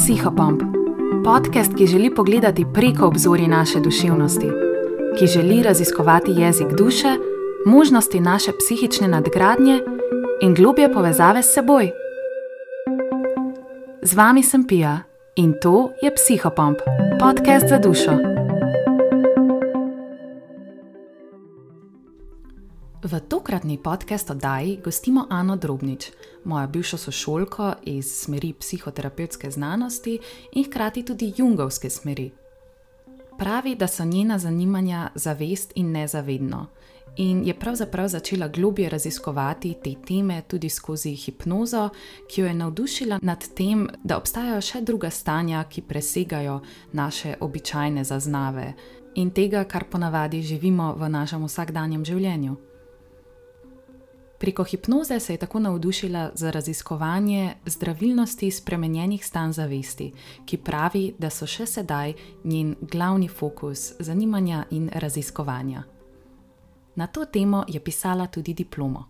Psihopomp, podcast, ki želi pogledati preko obzori naše duševnosti, ki želi raziskovati jezik duše, možnosti naše psihične nadgradnje in globje povezave s seboj. Z vami sem Pija in to je Psihopomp, podcast za dušo. V tokratni podcast oddaji gostimo Ano Drobnič, mojo bivšo sošolko iz smeri psihoterapevtske znanosti in hkrati tudi jungovske smeri. Pravi, da so njena zanimanja zavest in nezavedno, in je pravzaprav začela globje raziskovati te teme tudi skozi hipnozo, ki jo je navdušila nad tem, da obstajajo še druga stanja, ki presegajo naše običajne zaznave in tega, kar ponavadi živimo v našem vsakdanjem življenju. Preko hipnoze se je tako navdušila za raziskovanje zdravilnosti spremenjenih stanj zavesti, ki pravi, da so še sedaj njen glavni fokus zanimanja in raziskovanja. Na to temo je pisala tudi diplomo.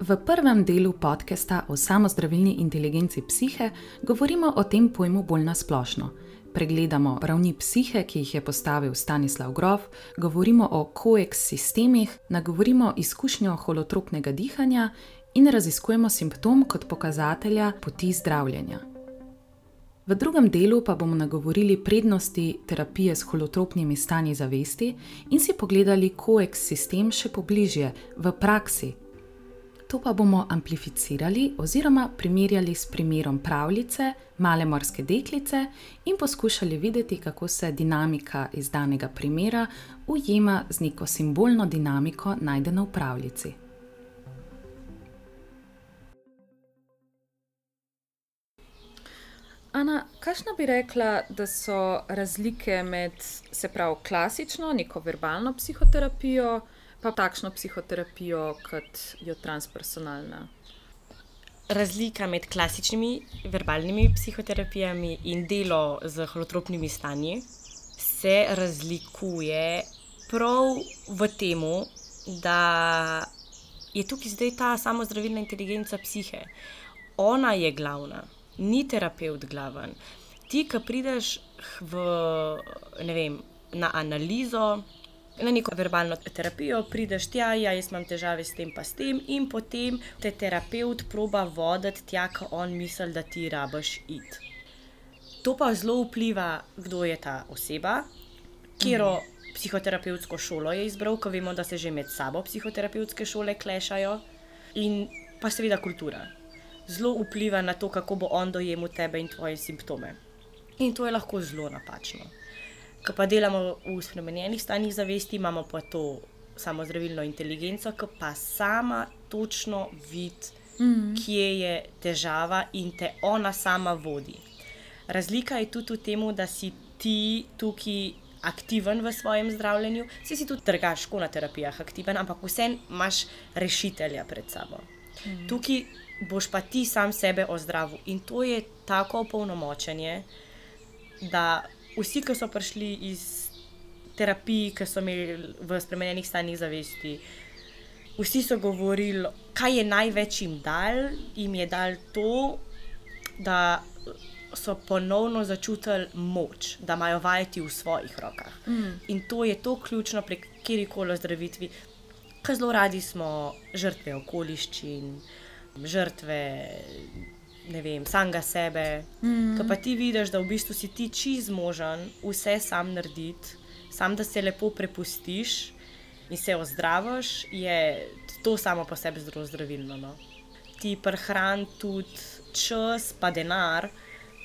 V prvem delu podcasta o samozdravilni inteligenci psihe govorimo o tem pojmu bolj nasplošno pregledamo ravni psihe, ki jih je postavil Stanislav Grof, govorimo o koeks sistemih, nagovorimo izkušnjo holotropnega dihanja in raziskujemo simptom kot pokazatelja poti zdravljenja. V drugem delu pa bomo nagovorili prednosti terapije s holotropnimi stanji zavesti in si pogledali koeks sistem še pobližje v praksi, to pa bomo amplificirali oziroma primerjali s primerom pravljice Male morske deklice in poskušali videti, kako se dinamika iz danega primera ujema z neko simbolno dinamiko, najdeno v pravljici. Ana, kakšno bi rekla, da so razlike med se pravi klasično, neko verbalno psihoterapijo? Pa takšno psihoterapijo, kot jo transpersonalna. Razlika med klasičnimi verbalnimi psihoterapijami in delo z holotropnimi stanji se razlikuje prav v tem, da je tukaj zdaj ta samozdravilna inteligenca psihe. Ona je glavna, ni terapeut glaven. Ti, ki prideš v, vem, na analizo, na neko verbalno terapijo, prideš tja, ja, jaz imam težave s tem, pa s tem, in potem te terapeut proba voditi tja, ko on misli, da ti rabiš id. To pa zelo vpliva, kdo je ta oseba, kjero mhm. psihoterapevtsko šolo je izbral, ko vemo, da se že med sabo psihoterapevtske šole klešajo, in pa seveda kultura. Zelo vpliva na to, kako bo on dojemal tebe in tvoje simptome. In to je lahko zelo napačno. Ko pa delamo v spremenjenih stanjih zavesti, imamo pa to samozdravilno inteligenco, ki pa sama točno vidi, mm. kje je težava in te ona sama vodi. Razlika je tudi v tem, da si ti tukaj aktiven v svojem zdravljenju, si si tudi drugačko na terapijah aktiven, ampak vsem imaš rešitelja pred sabo. Mm. Tukaj boš pa ti sam sebe ozdravil in to je tako opolnomočenje, da vsi, ki so prišli iz terapij, ki so imeli v spremenjenih stanjih zavesti, vsi so govorili, kaj je največ jim dal, jim je dal to, da so ponovno začutili moč, da imajo vajeti v svojih rokah. Mm. In to je to ključno pri kjerkoli zdravitvi, ker zelo radi smo žrtve okoliščin, žrtve ne vem, samega sebe. Mm. Kaj pa ti vidiš, da v bistvu si ti čiz možen vse sam narediti, sam da se lepo prepustiš in se ozdraviš, je to samo po sebi zelo zdravilno. No? Ti prehran tudi čas, pa denar.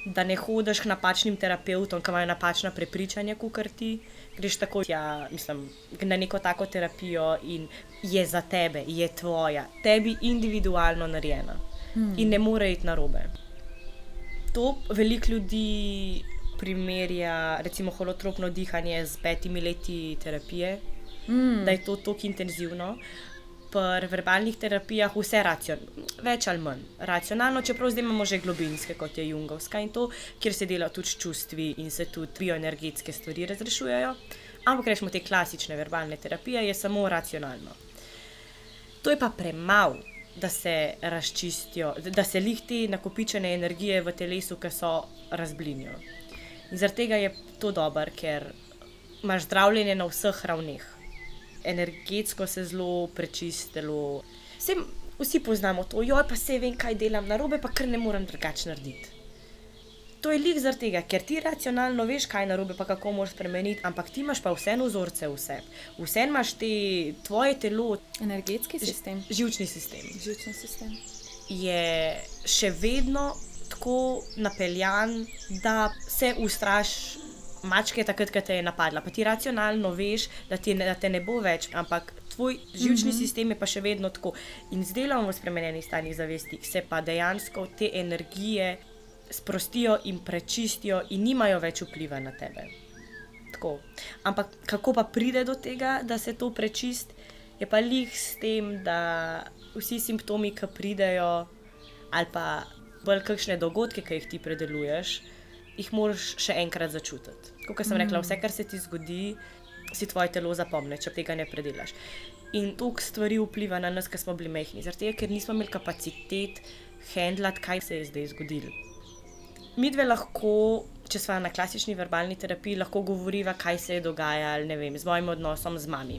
Da ne hodiš k napačnim terapeutom, ki imajo napačna prepričanja, kot ti. Greš tako tja, mislim, na neko tako terapijo in je za tebe, je tvoja, tebi individualno narejena hmm. in ne more iti na robe. To veliko ljudi primerja, recimo, holotropno dihanje z petimi leti terapije, hmm. da je to tako intenzivno. Pri verbalnih terapijah vse je racionalno, več ali manj racionalno, čeprav zdaj imamo že globinske, kot je Jungovska in to, kjer se dela tudi čustvi in se tudi bioenergetske stvari razrešujejo. Ampak rečemo te klasične verbalne terapije, je samo racionalno. To je pa premalo da se razčistijo, da se lih te nakopičene energije v telesu, ki so razblinijo. In zaradi tega je to dobro, ker imaš zdravljenje na vseh ravneh. Energetsko se zelo prečistilo. Vsem, vsi poznamo to, joj pa se vem, kaj delam na robe, pa kar ne morem drugače narediti. To je lik zaradi tega, ker ti racionalno veš, kaj je narobe, pa kako moraš spremeniti, ampak ti imaš pa vseeno vzorce vse. Vseeno imaš te tvoje telo, Energetski sistem. živčni sistem. Živčni sistem. Je še vedno tako napeljan, da se ustraš mačke, takrat, ko te je napadla. Pa ti racionalno veš, da, ti ne, da te ne bo več, ampak tvoj živčni mm -hmm. sistem je pa še vedno tako. In z delom v spremenjenih stanjih zavesti se pa dejansko te energije sprostijo in prečistijo, in nimajo več vpliva na tebe. Tako. Ampak kako pa pride do tega, da se to prečist, je pa lih s tem, da vsi simptomi, ki pridejo, ali pa bolj kakšne dogodke, ki jih ti predeluješ, jih moraš še enkrat začutiti. Kot sem rekla, vse, kar se ti zgodi, si tvoje telo zapomne, če tega ne predelaš. In toliko stvari vpliva na nas, ki smo bili mehki, zaradi tega, ker nismo imeli kapacitet handlati, kaj se je zdaj zgodilo. Mi dve lahko, če smo na klasični verbalni terapiji, lahko govoriva, kaj se je dogajalo ne vem, z mojim odnosom z mami.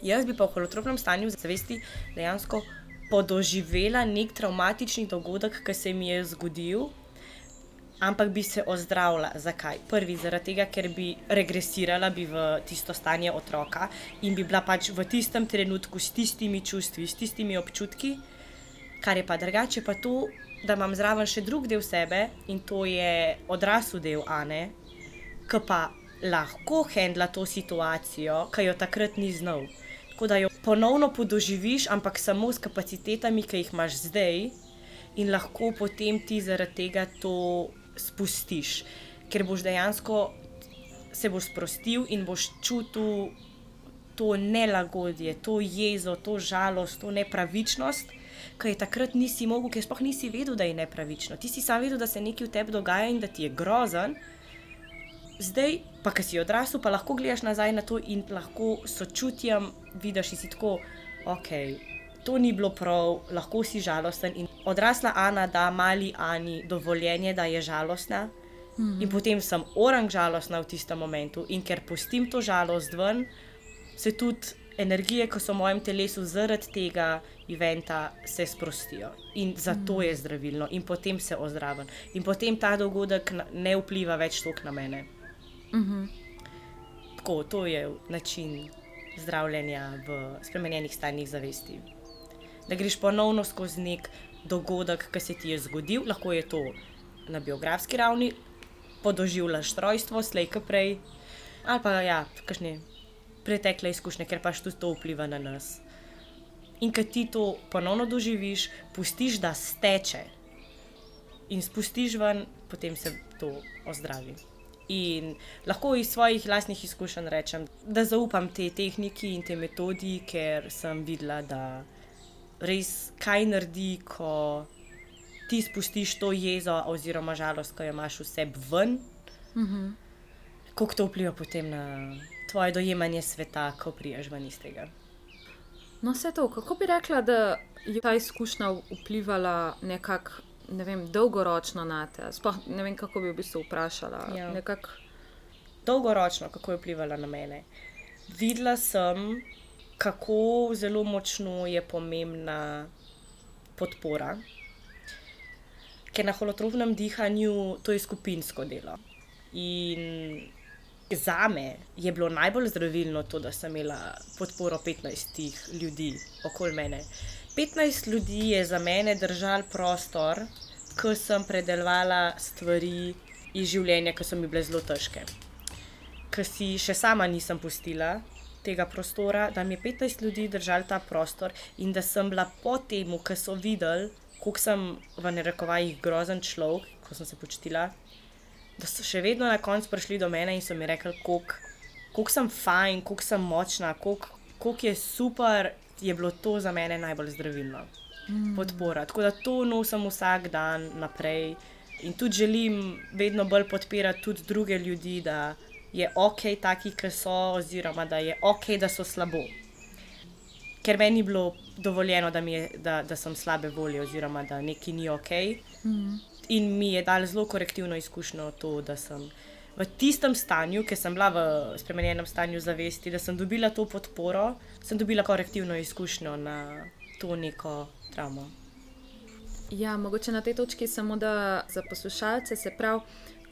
Jaz bi pa v holotropnem stanju zavesti dejansko podoživela nek traumatični dogodek, ki se mi je zgodil, ampak bi se ozdravila. Zakaj? Prvi, zaradi tega, ker bi regresirala bi v tisto stanje otroka in bi bila pač v tistem trenutku s tistimi čustvi, s tistimi občutki, kar je pa drugače, pa to, da imam zraven še drug del sebe in to je odrasel del Ane, ki pa lahko handla to situacijo, ki jo takrat ni znal. Tako da jo ponovno podoživiš, ampak samo s kapacitetami, ki jih imaš zdaj, in lahko potem ti zaradi tega to spustiš, ker boš dejansko se boš sprostil in boš čutil to nelagodje, to jezo, to žalost, to nepravičnost. Ker je takrat nisi mogel, ker sploh nisi vedel, da je nepravično. Ti si samo vedel, da se nekaj v tebi dogaja in da ti je grozen, zdaj, pa ki si odrasel, pa lahko gledaš nazaj na to in lahko sočutjem vidiš, da si tako, ok, to ni bilo prav, lahko si žalosten. In odrasla Ana da mali Ani dovoljenje, da je žalostna. Mm -hmm. In potem sem orang žalostna v tistem momentu, in ker pustim to žalost ven, se tudi energije, ki so v mojem telesu zaradi tega eventa, se sprostijo. In zato -hmm. je zdravilno, in potem se ozdravim. In potem ta dogodek ne vpliva več toliko na mene. Mm -hmm. Tako, to je način zdravljenja v spremenjenih stanjih zavesti. Da greš ponovno skozi nek dogodek, ki se ti je zgodil, lahko je to na biografski ravni, podoživljaš rojstvo, slej kot prej, ali pa ja, kakšne pretekle izkušnje, ker pač tudi to vpliva na nas. In ki ti to ponovno doživiš, pustiš, da steče in spustiš ven, potem se to ozdravi. In lahko iz svojih lastnih izkušenj rečem, da zaupam tej tehniki in tej metodi, ker sem videla, da res kaj naredi, ko ti spustiš to jezo oziroma žalost, ki jo imaš vse ven. Mm -hmm. Kako to vpliva potem na tvoje dojemanje sveta, ko priješ ven iz tega? No, vse to, kako bi rekla, da je ta izkušnja vplivala nekako ne vem, dolgoročno na te. Sploh ne vem, kako bi v bistvu vprašala. Ja. Nekak... Dolgoročno, kako je vplivala na mene. Videla sem, kako zelo močno je pomembna podpora. Ker na holotropnem dihanju to je skupinsko delo. In za me je bilo najbolj zdravilno to, da sem imela podporo 15 ljudi okoli mene. 15 ljudi je za mene držal prostor, ko sem predelovala stvari iz življenja, ki so mi bile zelo težke. Ker si še sama nisem pustila tega prostora, da mi je 15 ljudi držal ta prostor in da sem bila po tem, ko so videli, kako sem v nerekovajih grozen človek, ko sem se počutila, da so še vedno na koncu prišli do mene in so mi rekli, kako sem fajn, kako sem močna, kako je super je bilo to za mene najbolj zdravilno. Mm. Podpora. Tako da to nosim vsak dan naprej in tudi želim vedno bolj podpirati tudi druge ljudi, da je ok, taki, ki so, oziroma da je ok, da so slabo. Ker meni ni bilo dovoljeno, da, je, da, da sem slabe volje, oziroma da nekaj ni ok. Mm. In mi je dal zelo korektivno izkušnjo to, da sem v tistem stanju, ki sem bila v spremenjenem stanju zavesti, da sem dobila to podporo, sem dobila korektivno izkušnjo na to neko travmo. Ja, mogoče na tej točki samo da za poslušalce se pravi.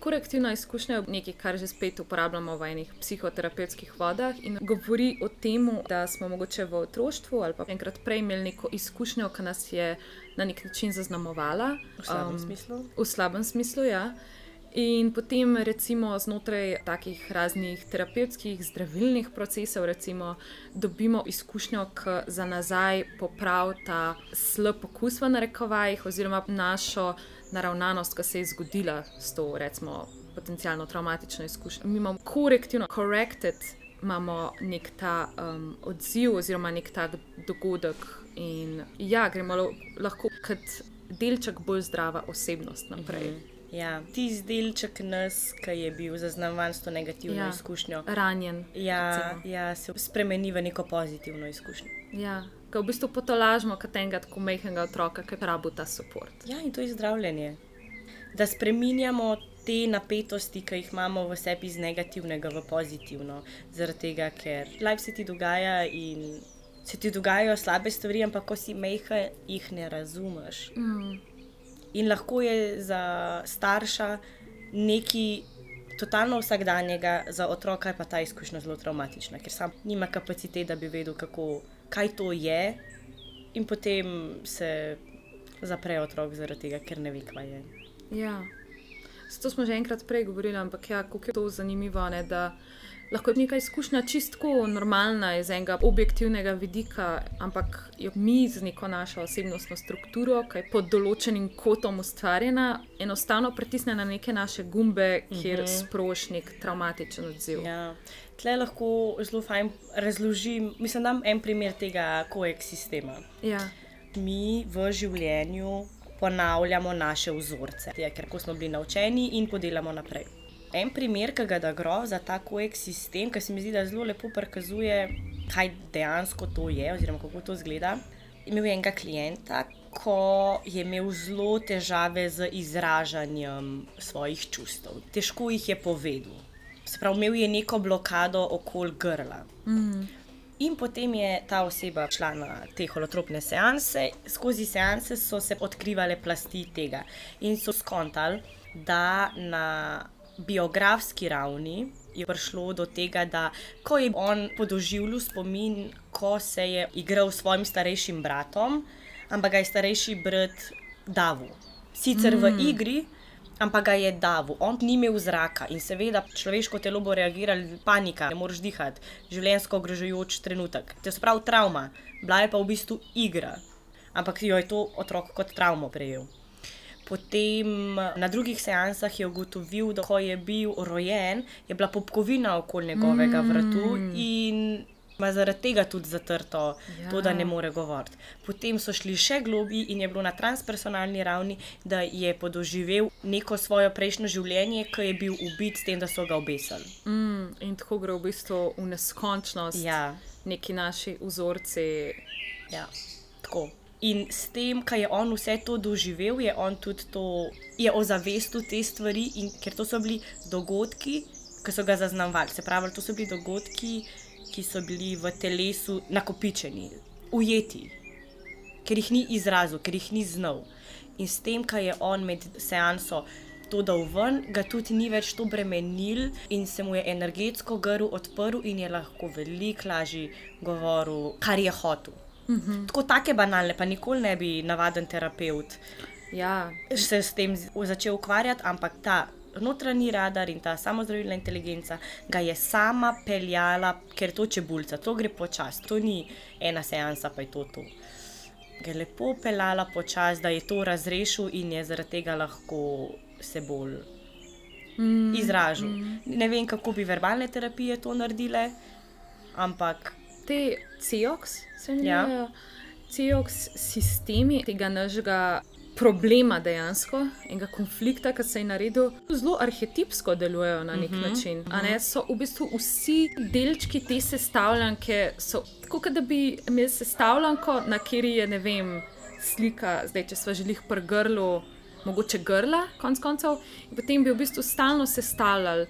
Korektivna izkušnja je nekaj, kar že spet uporabljamo v enih psihoterapevtskih vodah in govori o tem, da smo mogoče v otroštvu ali pa enkrat prej imeli neko izkušnjo, ki nas je na nek način zaznamovala. V slabem um, smislu. V slabem smislu, ja. In potem, recimo, znotraj takih raznih terapevtskih, zdravilnih procesov, recimo, dobimo izkušnjo, ki za nazaj popravi ta slab okus v narekovajih, oziroma našo naravnanost, ki se je zgodila s to, recimo, potencijalno traumatično izkušnjo. Mi imamo korektivno, corrected, imamo nek ta um, odziv oziroma nek tak dogodek. In ja, gremo lahko kot delček bolj zdrava osebnost naprej. Mhm. Ja, ti izdelček nas, ki je bil zaznamovan s to negativno ja, izkušnjo. Ranjen. Ja, ja, se spremeni v neko pozitivno izkušnjo. Ja, ko v bistvu potolažimo kot enega tako mehkega otroka, ki rabu ta podpor. Ja, in to je zdravljenje. Da spremenjamo te napetosti, ki jih imamo v sebi iz negativnega v pozitivno. Zaradi tega, ker life se ti dogaja in se ti dogajajo slabe stvari, ampak ko si mehka, jih ne razumeš. Mm. In lahko je za starša nekaj totalno vsakdanjega, za otroka pa ta izkušnja zelo traumatična, ker sam nima kapacitete, da bi vedel, kako, kaj to je, in potem se zapre otrok zaradi tega, ker ne ve, kaj je. Ja, to smo že enkrat prej govorili, ampak ja, kako je to zanimivo. Ne, lahko je neka izkušnja čistko normalna iz enega objektivnega vidika, ampak jo mi z neko našo osebnostno strukturo, ki je pod določenim kotom ustvarjena, enostavno pritisne na neke naše gumbe, kjer uh mhm. -huh. sproši nek traumatičen odziv. Ja. Tle lahko zelo fajn razložim, mislim, da je en primer tega koeksistema. Ja. Mi v življenju ponavljamo naše vzorce, ker smo bili naučeni in podelamo naprej en primer, ki ga da gro za ta koeksistem, ki se mi zdi, da zelo lepo prikazuje, kaj dejansko to je, oziroma kako to zgleda. Imel je enega klienta, ko je imel zelo težave z izražanjem svojih čustev. Težko jih je povedal. Se pravi, imel je neko blokado okoli grla. Mm. In potem je ta oseba šla na te holotropne seanse, skozi seanse so se odkrivale plasti tega in so skontali, da na biografski ravni je prišlo do tega, da ko je on podoživljal spomin, ko se je igral s svojim starejšim bratom, ampak ga je starejši brat Davu. Sicer mm. v igri, ampak ga je Davu, on ni imel zraka in seveda človeško telo bo reagiralo, panika, ne moreš dihati, življenjsko ogrožujoč trenutek. To je prav trauma, bila je pa v bistvu igra, ampak jo je to otrok kot travmo prejel. Potem na drugih seansah je ugotovil, da ko je bil rojen, je bila popkovina okoli njegovega vratu mm. in ima zaradi tega tudi zatrto, ja. to, da ne more govoriti. Potem so šli še globi in je bilo na transpersonalni ravni, da je podoživel neko svoje prejšnjo življenje, ki je bil ubit s tem, da so ga obesili. Mm, in tako gre v bistvu v neskončnost, ja. neki naši vzorci. Ja, tako. In s tem, kar je on vse to doživel, je on tudi to, je ozavestil te stvari, in, ker to so bili dogodki, ki so ga zaznamovali. Se pravi, to so bili dogodki, ki so bili v telesu nakopičeni, ujeti, ker jih ni izrazil, ker jih ni znal. In s tem, kar je on med seanso to dal ven, ga tudi ni več to bremenil in se mu je energetsko grl odprl in je lahko veliko lažje govoril, kar je hotel. -hmm. Tako take banalne, pa nikoli ne bi navaden terapeut ja. se s tem začel ukvarjati, ampak ta notranji radar in ta samozdravilna inteligenca ga je sama peljala, ker to čebulca, to gre počasi, to ni ena seansa, pa je to to. Ga je lepo peljala počasi, da je to razrešil in je zaradi tega lahko se bolj. Mm, izražal. Mm. Ne vem, kako bi verbalne terapije to naredile, ampak te CIOX, se jim ja. reče, CIOX sistemi tega našega problema dejansko, enega konflikta, ki se je naredil, zelo arhetipsko delujejo na nek uh mhm, -huh, način. Uh -huh. ne, so v bistvu vsi delčki te sestavljanke, kot da bi imeli sestavljanko, na kateri je ne vem, slika, zdaj če smo želeli prgrlo, mogoče grla, konc koncev, in potem bi v bistvu stalno sestavljali.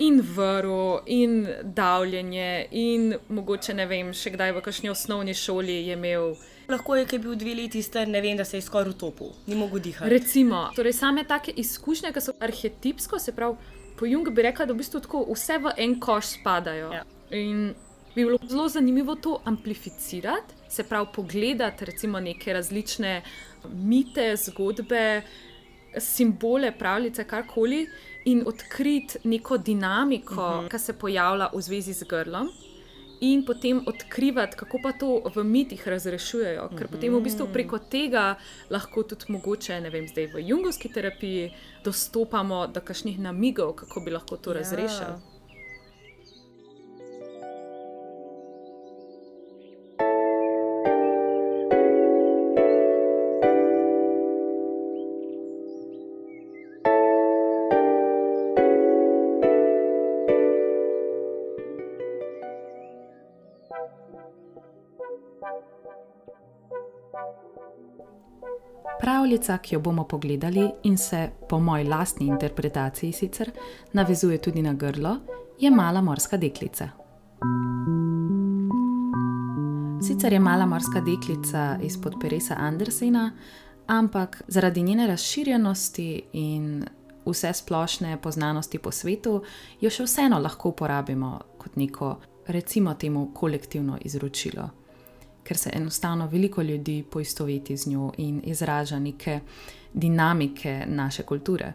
In vrlo, in davljenje, in mogoče ne vem, še kdaj v kakšni osnovni šoli je imel lahko je, ki je bil dve leti star, ne vem, da se je skoraj utopil, ni mogel dihati. Recimo, torej same take izkušnje, ki so arhetipsko, se pravi, po Jungu bi rekla, da v bistvu tako vse v en koš spadajo. Ja. In bi bilo zelo zanimivo to amplificirati, se pravi, pogledati recimo neke različne mite, zgodbe, simbole, pravljice, karkoli. In odkriti neko dinamiko, uh mhm. -huh. ki se pojavlja v zvezi z grlom, in potem odkrivati, kako pa to v mitih razrešujejo. Ker potem v bistvu preko tega lahko tudi mogoče, ne vem, zdaj v jungovski terapiji dostopamo do kakšnih namigov, kako bi lahko to ja. razrešili. Pravljica, ki jo bomo pogledali in se po moji lastni interpretaciji sicer navezuje tudi na grlo, je Mala morska deklica. Sicer je Mala morska deklica izpod Peresa Andersena, ampak zaradi njene razširjenosti in vse splošne poznanosti po svetu, jo še vseeno lahko uporabimo kot neko, recimo, temu kolektivno izročilo ker se enostavno veliko ljudi poistoveti z njo in izraža neke dinamike naše kulture.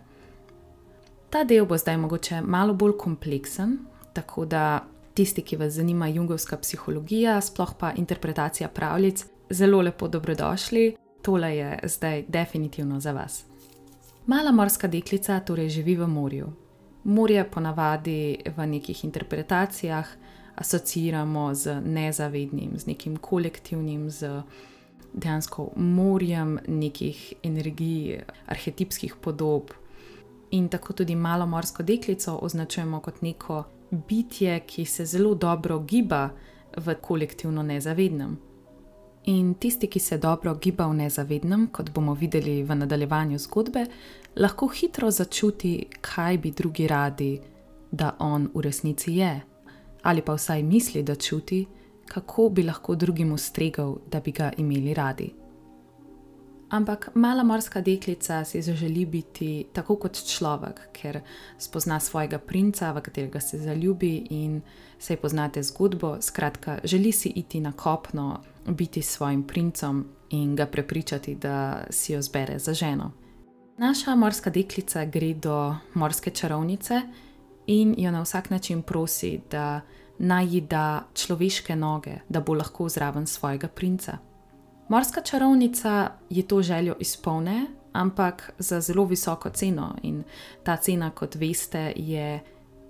Ta del bo zdaj mogoče malo bolj kompleksen, tako da tisti, ki vas zanima jungovska psihologija, sploh pa interpretacija pravljic, zelo lepo dobrodošli. Tole je zdaj definitivno za vas. Mala morska deklica torej živi v morju. Morje ponavadi v nekih interpretacijah asociiramo z nezavednim, z nekim kolektivnim, z dejansko morjem nekih energij, arhetipskih podob. In tako tudi malo morsko deklico označujemo kot neko bitje, ki se zelo dobro giba v kolektivno nezavednem. In tisti, ki se dobro giba v nezavednem, kot bomo videli v nadaljevanju zgodbe, lahko hitro začuti, kaj bi drugi radi, da on v resnici je ali pa vsaj misli, da čuti, kako bi lahko drugim ustregal, da bi ga imeli radi. Ampak mala morska deklica si zaželi biti tako kot človek, ker spozna svojega princa, v katerega se zaljubi in se poznate zgodbo. Skratka, želi si iti na kopno, biti s svojim princem in ga prepričati, da si jo zbere za ženo. Naša morska deklica gre do morske čarovnice in jo na vsak način prosi, da naj ji da človeške noge, da bo lahko zraven svojega princa. Morska čarovnica je to željo izpolne, ampak za zelo visoko ceno in ta cena, kot veste, je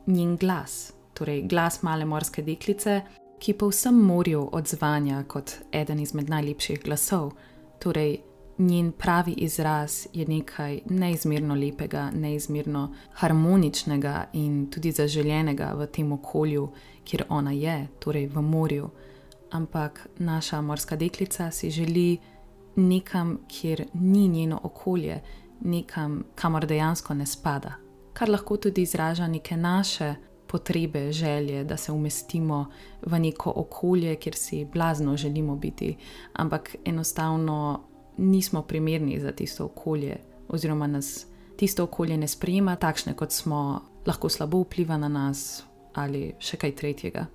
njen glas, torej glas male morske deklice, ki pa vsem morju odzvanja kot eden izmed najlepših glasov, torej njen pravi izraz je nekaj neizmerno lepega, neizmerno harmoničnega in tudi zaželenega v tem okolju, kjer ona je, torej v morju. Ampak naša morska deklica si želi nekam, kjer ni njeno okolje, nekam, kamor dejansko ne spada, kar lahko tudi izraža neke naše. Potrebe, želje, da se umestimo v neko okolje, kjer si blazno želimo biti, ampak enostavno nismo primerni za tisto okolje, oziroma nas tisto okolje ne sprejema takšne, kot smo, lahko slabo vpliva na nas ali še kaj tretjega.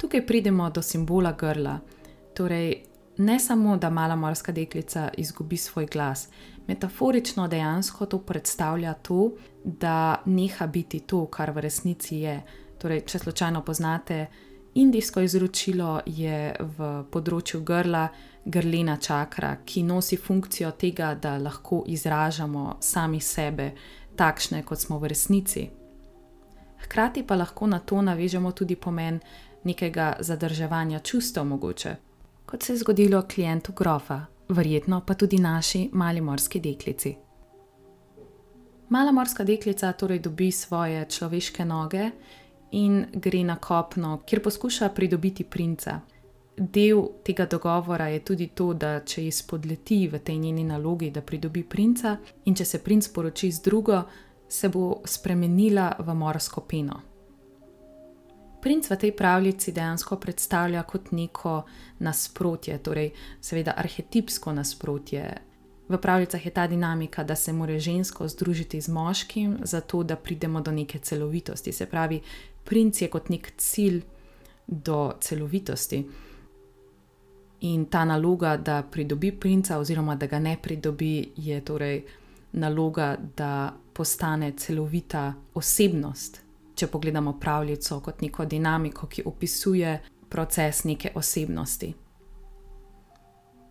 Tukaj pridemo do simbola grla. Torej, ne samo, da mala morska deklica izgubi svoj glas, metaforično dejansko to predstavlja to, da neha biti to, kar v resnici je. Torej, če slučajno poznate indijsko izročilo, je v področju grla grlena čakra, ki nosi funkcijo tega, da lahko izražamo sami sebe, takšne kot smo v resnici. Hkrati pa lahko na to navežemo tudi pomen nekega zadrževanja čustev, mogoče, kot se je zgodilo klientu grofa. verjetno pa tudi naši mali morski deklici. Mala morska deklica torej dobi svoje človeške noge in gre na kopno, kjer poskuša pridobiti princa. Del tega dogovora je tudi to, da če ji spodleti v tej njeni nalogi, da pridobi princa, in če se princ poroči z drugo, se bo spremenila v morsko peno. Princ v tej pravljici dejansko predstavlja kot neko nasprotje, torej, seveda, arhetipsko nasprotje. V pravljicah je ta dinamika, da se mora žensko združiti z moškim, zato da pridemo do neke celovitosti. Se pravi, princ je kot nek cilj do celovitosti. In ta naloga, da pridobi princa, oziroma da ga ne pridobi, je torej naloga, da postane celovita osebnost, če pogledamo pravljico kot neko dinamiko, ki opisuje proces neke osebnosti.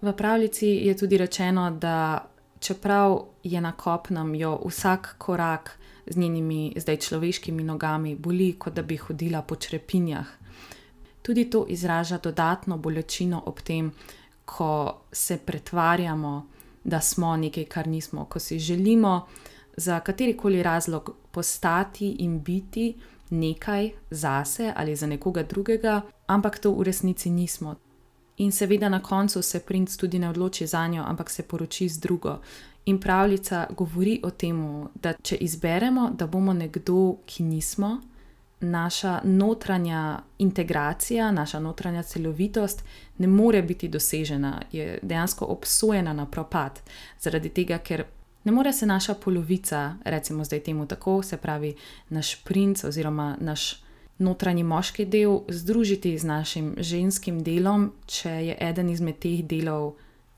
V pravljici je tudi rečeno, da čeprav je na kopnem jo vsak korak z njenimi zdaj človeškimi nogami boli, kot da bi hodila po črepinjah. Tudi to izraža dodatno bolečino ob tem, ko se pretvarjamo, da smo nekaj, kar nismo, ko si želimo za katerikoli razlog postati in biti nekaj zase ali za nekoga drugega, ampak to v resnici nismo. In seveda na koncu se princ tudi ne odloči za njo, ampak se poroči z drugo. In pravljica govori o tem, da če izberemo, da bomo nekdo, ki nismo, naša notranja integracija, naša notranja celovitost ne more biti dosežena, je dejansko obsojena na propad, zaradi tega, ker Ne more se naša polovica, recimo zdaj temu tako, se pravi naš princ oziroma naš notranji moški del, združiti z našim ženskim delom, če je eden izmed teh delov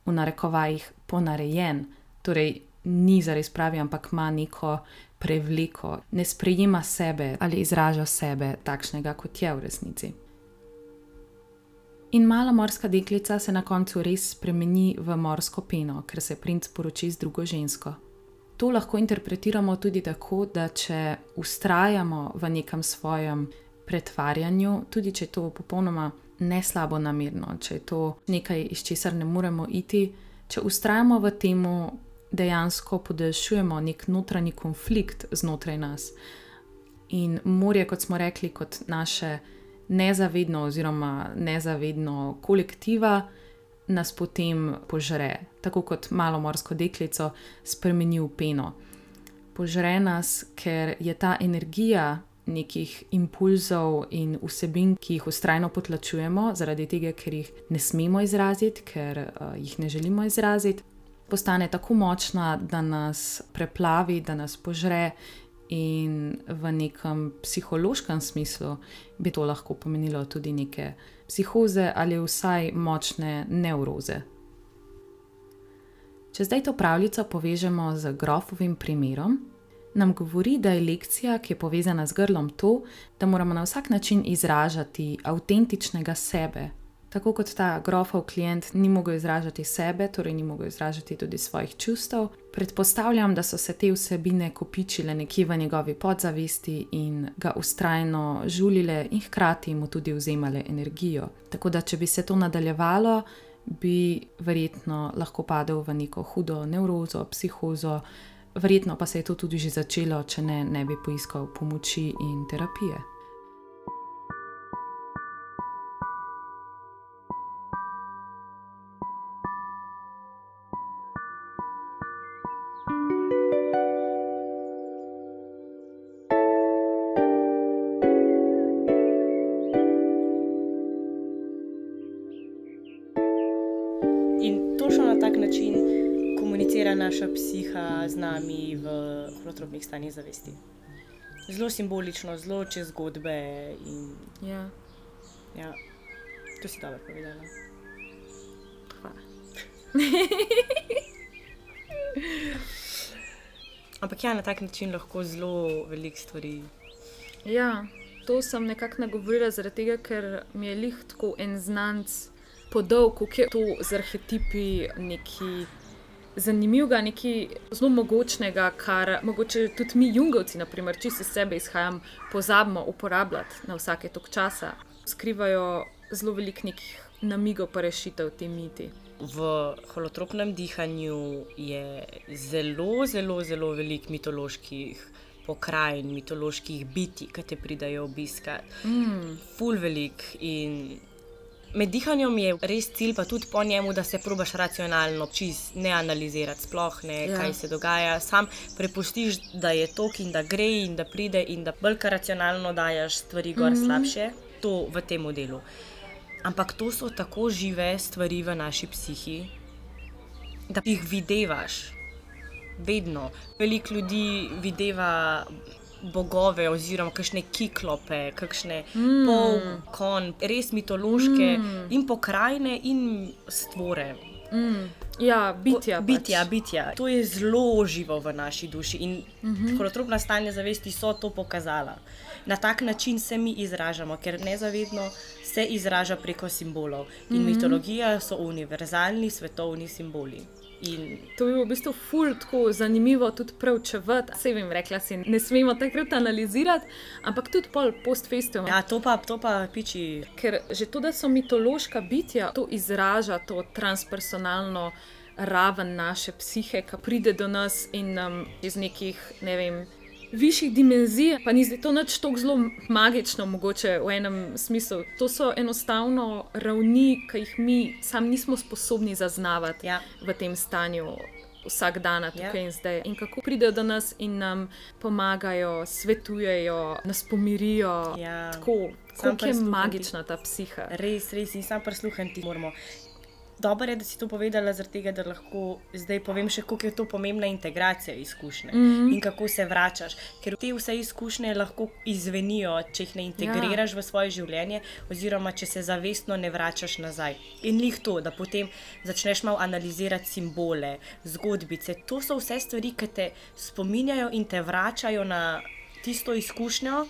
v narekovajih ponarejen, torej ni zares pravi, ampak ima neko prevleko, ne sprejema sebe ali izraža sebe takšnega, kot je v resnici. In mala morska deklica se na koncu res spremeni v morsko peno, ker se princ poroči z drugo žensko. To lahko interpretiramo tudi tako, da če ustrajamo v nekem svojem pretvarjanju, tudi če je to popolnoma ne slabo namerno, če je to nekaj, iz česar ne moremo iti, če ustrajamo v tem, dejansko podaljšujemo nek notranji konflikt znotraj nas. In morje, kot smo rekli, kot naše nezavedno oziroma nezavedno kolektiva nas potem požre, tako kot malo morsko deklico spremeni v peno. Požre nas, ker je ta energija nekih impulzov in vsebin, ki jih ustrajno potlačujemo, zaradi tega, ker jih ne smemo izraziti, ker uh, jih ne želimo izraziti, postane tako močna, da nas preplavi, da nas požre in v nekem psihološkem smislu bi to lahko pomenilo tudi neke psihoze ali vsaj močne neuroze. Če zdaj to pravljico povežemo z grofovim primerom, nam govori, da je lekcija, ki je povezana z grlom, to, da moramo na vsak način izražati avtentičnega sebe, tako kot ta grofov klient ni mogel izražati sebe, torej ni mogel izražati tudi svojih čustev. Predpostavljam, da so se te vsebine kopičile nekje v njegovi podzavesti in ga ustrajno žulile in hkrati mu tudi vzemale energijo. Tako da, če bi se to nadaljevalo, bi verjetno lahko padel v neko hudo neurozo, psihozo. Verjetno pa se je to tudi že začelo, če ne, ne bi poiskal pomoči in terapije. Holotropnih stanjih zavesti. Zelo simbolično, zelo čez zgodbe. In... Ja. ja, to si dobro povedala. Hvala. Ampak ja, na tak način lahko zelo veliko stvari. Ja, to sem nekako nagovorila, zaradi tega, ker mi je lih tako en znanc podal, kako je to z arhetipi neki zanimivega, nekaj zelo mogočnega, kar mogoče tudi mi, jungovci, naprimer, če se sebe izhajam, pozabimo uporabljati na vsake tok časa. Skrivajo zelo velik nekih namigov, pa rešitev te miti. v holotropnem dihanju je zelo, zelo, zelo veliko mitoloških pokrajin, mitoloških biti, ki te pridajo obiskati. Mm. Ful velik. In med dihanjem je res cilj, pa tudi po njemu, da se probaš racionalno, čist ne analizirati, sploh ne, ja. kaj se dogaja. Sam prepustiš, da je to, in da gre, in da pride, in da bolj racionalno dajes stvari gor mm -hmm. slabše, to v tem delu. Ampak to so tako žive stvari v naši psihi, da jih vidiš vedno. Veliko ljudi videva bogove, oziroma kakšne kiklope, kakšne mm. pol, kon, res mitološke mm. in pokrajine in stvore. Mm. Ja, bitja. Bitja, pač. bitja. To je zelo živo v naši duši in mm -hmm. holotropna stanja zavesti so to pokazala. Na tak način se mi izražamo, ker nezavedno se izraža preko simbolov. In mm -hmm. mitologija so univerzalni svetovni simboli. In to je v bistvu ful, tako zanimivo tudi preučevati. Se vem, rekla si, ne smemo takrat analizirati, ampak tudi pol post-festivali. Ja, to pa, to pa piči. Ker že to, da so mitološka bitja, to izraža to transpersonalno raven naše psihe, ki pride do nas in nam iz nekih, ne vem višjih dimenzij, pa ni to nič tako zelo magično, mogoče v enem smislu. To so enostavno ravni, ki jih mi sami nismo sposobni zaznavati ja. v tem stanju. Vsak dan, tukaj ja. in zdaj. In kako pridejo do nas in nam pomagajo, svetujejo, nas pomirijo. Ja. Tako, kako je magična ta psiha. Res, res, in sam prisluhniti moramo. Dobro je, da si to povedala, tega, da lahko zdaj povem še, kako je to pomembna integracija izkušnje mm -hmm. in kako se vračaš. Ker te vse izkušnje lahko izvenijo, če jih ne integriraš ja. v svoje življenje, oziroma če se zavestno ne vračaš nazaj. In njih to, da potem začneš malo analizirati simbole, zgodbice. To so vse stvari, ki te spominjajo in te vračajo na tisto izkušnjo,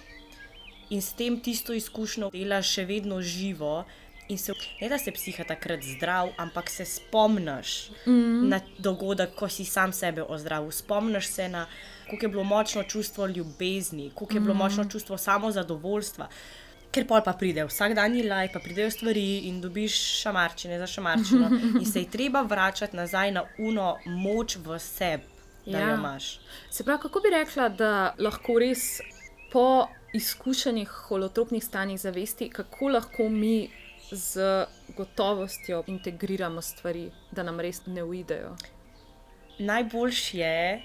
in s tem tisto izkušnjo delaš še vedno živo. In se ne da se psiha takrat zdrav, ampak se spomniš mm na dogodek, ko si sam sebe ozdravil. Spomniš se na kako je bilo močno čustvo ljubezni, kako je bilo mm močno čustvo samozadovoljstva. Ker pol pa pride vsak dan je laj, pa pridejo stvari in dobiš šamarčine za šamarčino. In se je treba vračati nazaj na uno moč v sebi, da ja. jo imaš. Se pravi, kako bi rekla, da lahko res po izkušenih holotropnih stanjih zavesti, kako lahko mi z gotovostjo integriramo stvari, da nam res ne uidejo. Najboljš je,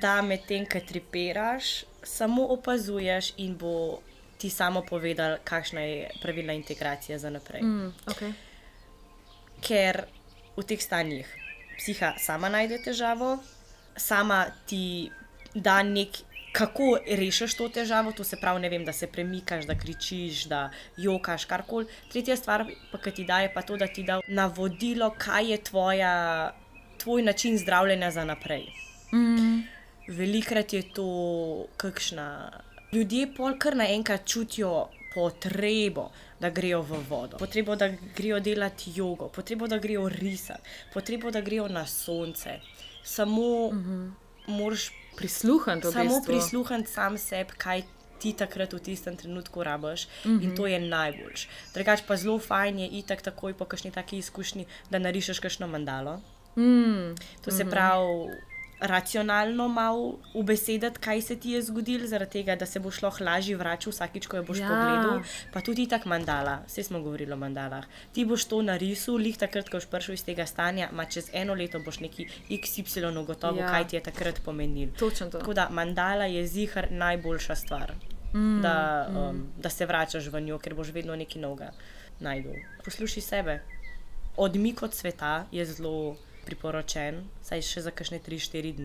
da med tem, kaj tripiraš, samo opazuješ in bo ti samo povedal, kakšna je pravilna integracija za naprej. Mm, okay. Ker v teh stanjih psiha sama najde težavo, sama ti da nek kako rešiš to težavo, to se pravi, vem, da se premikaš, da kričiš, da jokaš, karkoli. Tretja stvar, pa, ki ti daje, pa to, da ti da navodilo, kaj je tvoja, tvoj način zdravljenja za naprej. Mm. Velikrat je to kakšna. Ljudje pol kar naenkrat čutijo potrebo, da grejo v vodo, potrebo, da grejo delati jogo, potrebo, da grejo risati, potrebo, da grejo na sonce. Samo mm -hmm. Moraš prisluhniti. Samo prisluhniti sam sebi, kaj ti takrat v tistem trenutku rabiš mm -hmm. in to je najboljš. Drugač pa zelo fajn je itak takoj po kakšni taki izkušnji, da narišeš kakšno mandalo. Mm. To se mm -hmm. pravi racionalno malo ubesediti, kaj se ti je zgodilo, zaradi tega, da se boš lahko lažje vračal vsakič, ko jo boš ja. pogledal. Pa tudi tako mandala, vse smo govorili o mandalah. Ti boš to narisal, lih takrat, ko boš prišel iz tega stanja, ma čez eno leto boš neki XY ugotovil, ja. kaj ti je takrat pomenil. Tako da mandala je zihar najboljša stvar. Mm, da, mm. um, mm. da se vračaš v njo, ker boš vedno nekaj novega najdel. Poslušaj sebe. Odmik od sveta je zelo priporočen, saj še za kakšne 3-4 dni.